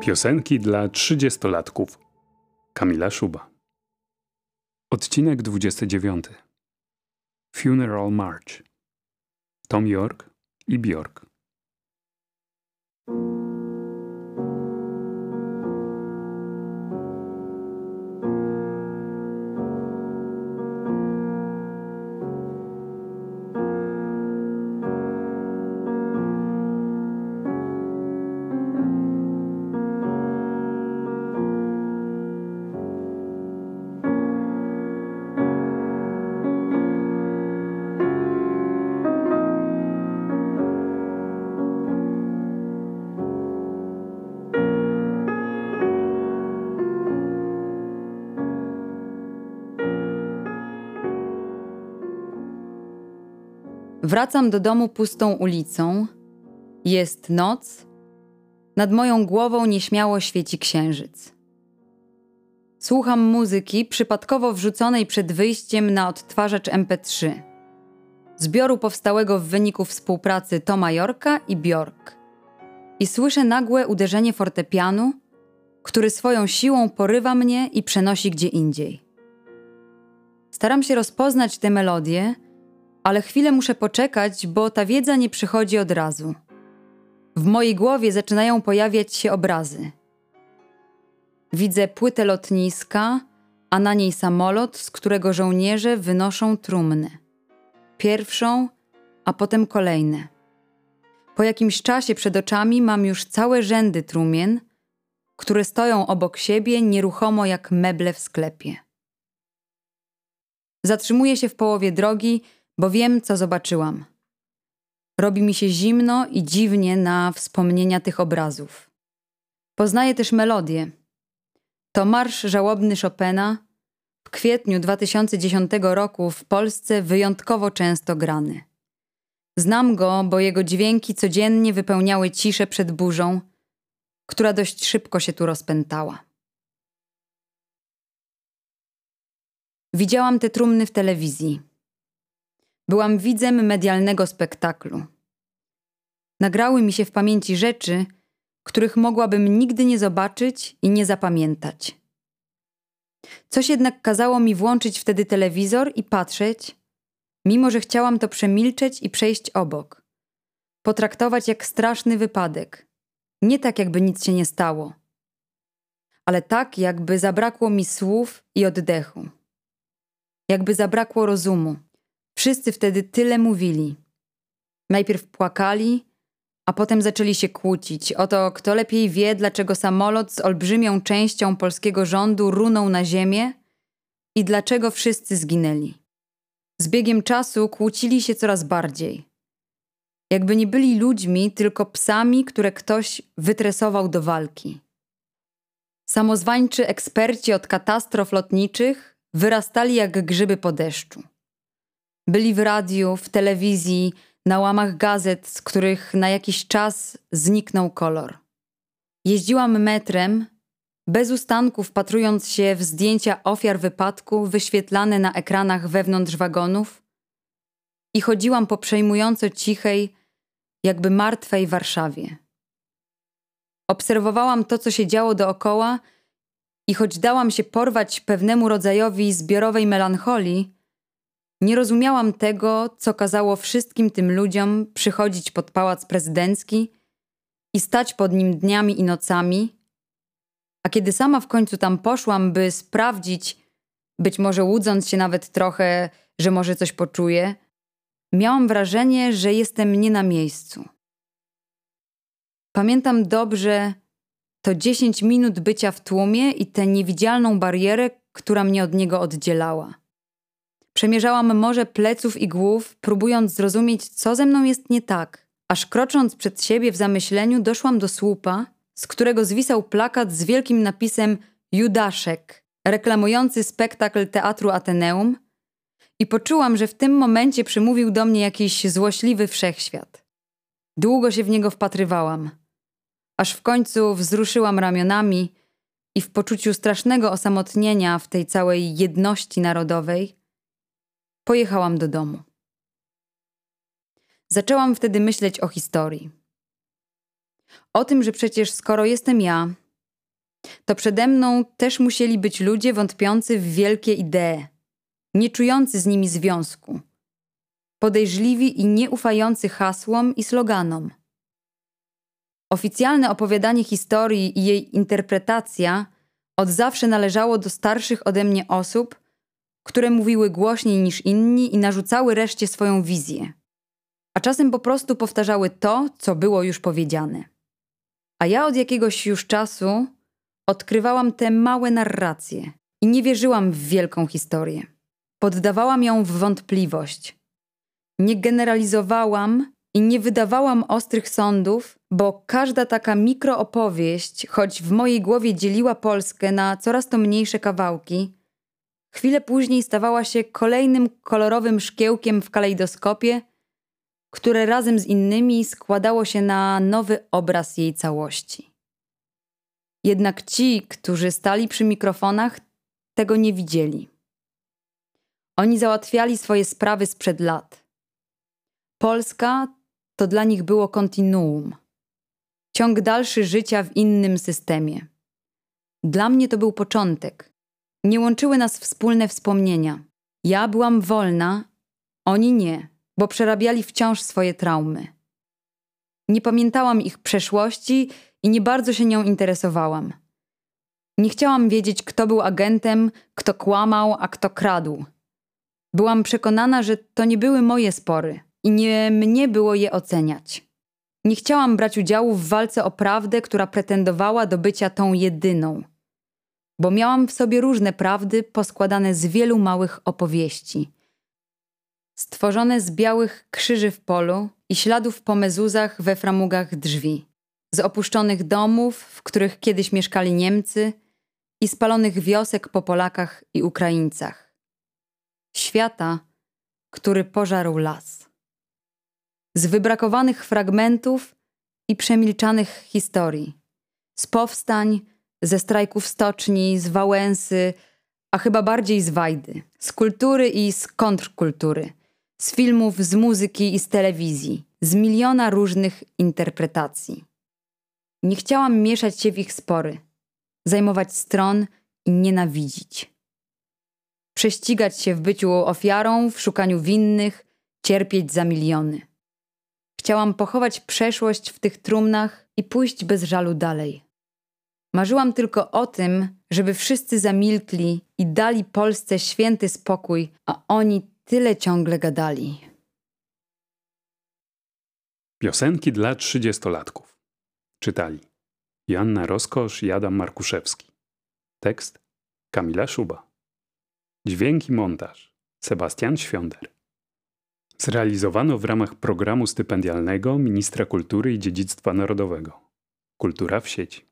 Piosenki dla trzydziestolatków. Kamila Szuba. Odcinek 29. Funeral March. Tom York i Bjork. Wracam do domu pustą ulicą. Jest noc. Nad moją głową nieśmiało świeci księżyc. Słucham muzyki przypadkowo wrzuconej przed wyjściem na odtwarzacz MP3. Zbioru powstałego w wyniku współpracy Toma Yorka i Bjork. I słyszę nagłe uderzenie fortepianu, który swoją siłą porywa mnie i przenosi gdzie indziej. Staram się rozpoznać tę melodię ale chwilę muszę poczekać, bo ta wiedza nie przychodzi od razu. W mojej głowie zaczynają pojawiać się obrazy. Widzę płytę lotniska, a na niej samolot, z którego żołnierze wynoszą trumny. Pierwszą, a potem kolejne. Po jakimś czasie przed oczami mam już całe rzędy trumien, które stoją obok siebie nieruchomo jak meble w sklepie. Zatrzymuję się w połowie drogi bo wiem, co zobaczyłam. Robi mi się zimno i dziwnie na wspomnienia tych obrazów. Poznaję też melodię. To marsz żałobny Chopina, w kwietniu 2010 roku w Polsce wyjątkowo często grany. Znam go, bo jego dźwięki codziennie wypełniały ciszę przed burzą, która dość szybko się tu rozpętała. Widziałam te trumny w telewizji. Byłam widzem medialnego spektaklu. Nagrały mi się w pamięci rzeczy, których mogłabym nigdy nie zobaczyć i nie zapamiętać. Coś jednak kazało mi włączyć wtedy telewizor i patrzeć, mimo że chciałam to przemilczeć i przejść obok. Potraktować jak straszny wypadek. Nie tak, jakby nic się nie stało, ale tak, jakby zabrakło mi słów i oddechu. Jakby zabrakło rozumu. Wszyscy wtedy tyle mówili. Najpierw płakali, a potem zaczęli się kłócić o to, kto lepiej wie, dlaczego samolot z olbrzymią częścią polskiego rządu runął na ziemię i dlaczego wszyscy zginęli. Z biegiem czasu kłócili się coraz bardziej. Jakby nie byli ludźmi, tylko psami, które ktoś wytresował do walki. Samozwańczy eksperci od katastrof lotniczych wyrastali jak grzyby po deszczu. Byli w radiu, w telewizji, na łamach gazet, z których na jakiś czas zniknął kolor. Jeździłam metrem, bez ustanku wpatrując się w zdjęcia ofiar wypadku wyświetlane na ekranach wewnątrz wagonów i chodziłam po przejmująco cichej, jakby martwej Warszawie. Obserwowałam to, co się działo dookoła i choć dałam się porwać pewnemu rodzajowi zbiorowej melancholii, nie rozumiałam tego, co kazało wszystkim tym ludziom przychodzić pod pałac prezydencki i stać pod nim dniami i nocami. A kiedy sama w końcu tam poszłam, by sprawdzić, być może łudząc się nawet trochę, że może coś poczuję, miałam wrażenie, że jestem nie na miejscu. Pamiętam dobrze to dziesięć minut bycia w tłumie i tę niewidzialną barierę, która mnie od niego oddzielała. Przemierzałam morze pleców i głów, próbując zrozumieć, co ze mną jest nie tak. Aż krocząc przed siebie w zamyśleniu, doszłam do słupa, z którego zwisał plakat z wielkim napisem Judaszek, reklamujący spektakl Teatru Ateneum, i poczułam, że w tym momencie przymówił do mnie jakiś złośliwy wszechświat. Długo się w niego wpatrywałam, aż w końcu wzruszyłam ramionami i w poczuciu strasznego osamotnienia w tej całej jedności narodowej pojechałam do domu. Zaczęłam wtedy myśleć o historii. O tym, że przecież skoro jestem ja, to przede mną też musieli być ludzie wątpiący w wielkie idee, nie czujący z nimi związku, podejrzliwi i nieufający hasłom i sloganom. Oficjalne opowiadanie historii i jej interpretacja od zawsze należało do starszych ode mnie osób, które mówiły głośniej niż inni i narzucały reszcie swoją wizję, a czasem po prostu powtarzały to, co było już powiedziane. A ja od jakiegoś już czasu odkrywałam te małe narracje i nie wierzyłam w wielką historię. Poddawałam ją w wątpliwość. Nie generalizowałam i nie wydawałam ostrych sądów, bo każda taka mikroopowieść, choć w mojej głowie dzieliła Polskę na coraz to mniejsze kawałki, chwilę później stawała się kolejnym kolorowym szkiełkiem w kalejdoskopie, które razem z innymi składało się na nowy obraz jej całości. Jednak ci, którzy stali przy mikrofonach, tego nie widzieli. Oni załatwiali swoje sprawy sprzed lat. Polska to dla nich było kontinuum. Ciąg dalszy życia w innym systemie. Dla mnie to był początek. Nie łączyły nas wspólne wspomnienia. Ja byłam wolna, oni nie, bo przerabiali wciąż swoje traumy. Nie pamiętałam ich przeszłości i nie bardzo się nią interesowałam. Nie chciałam wiedzieć, kto był agentem, kto kłamał, a kto kradł. Byłam przekonana, że to nie były moje spory i nie mnie było je oceniać. Nie chciałam brać udziału w walce o prawdę, która pretendowała do bycia tą jedyną, bo miałam w sobie różne prawdy poskładane z wielu małych opowieści. Stworzone z białych krzyży w polu i śladów po mezuzach we framugach drzwi, z opuszczonych domów, w których kiedyś mieszkali Niemcy i spalonych wiosek po Polakach i Ukraińcach. Świata, który pożarł las z wybrakowanych fragmentów i przemilczanych historii, z powstań, ze strajków stoczni, z Wałęsy, a chyba bardziej z Wajdy, z kultury i z kontrkultury, z filmów, z muzyki i z telewizji, z miliona różnych interpretacji. Nie chciałam mieszać się w ich spory, zajmować stron i nienawidzić. Prześcigać się w byciu ofiarą, w szukaniu winnych, cierpieć za miliony. Chciałam pochować przeszłość w tych trumnach i pójść bez żalu dalej. Marzyłam tylko o tym, żeby wszyscy zamilkli i dali Polsce święty spokój, a oni tyle ciągle gadali. Piosenki dla trzydziestolatków. Czytali Joanna Roskosz i Adam Markuszewski. Tekst Kamila Szuba. Dźwięki montaż Sebastian Świąder. Zrealizowano w ramach programu stypendialnego Ministra Kultury i Dziedzictwa Narodowego. Kultura w sieci.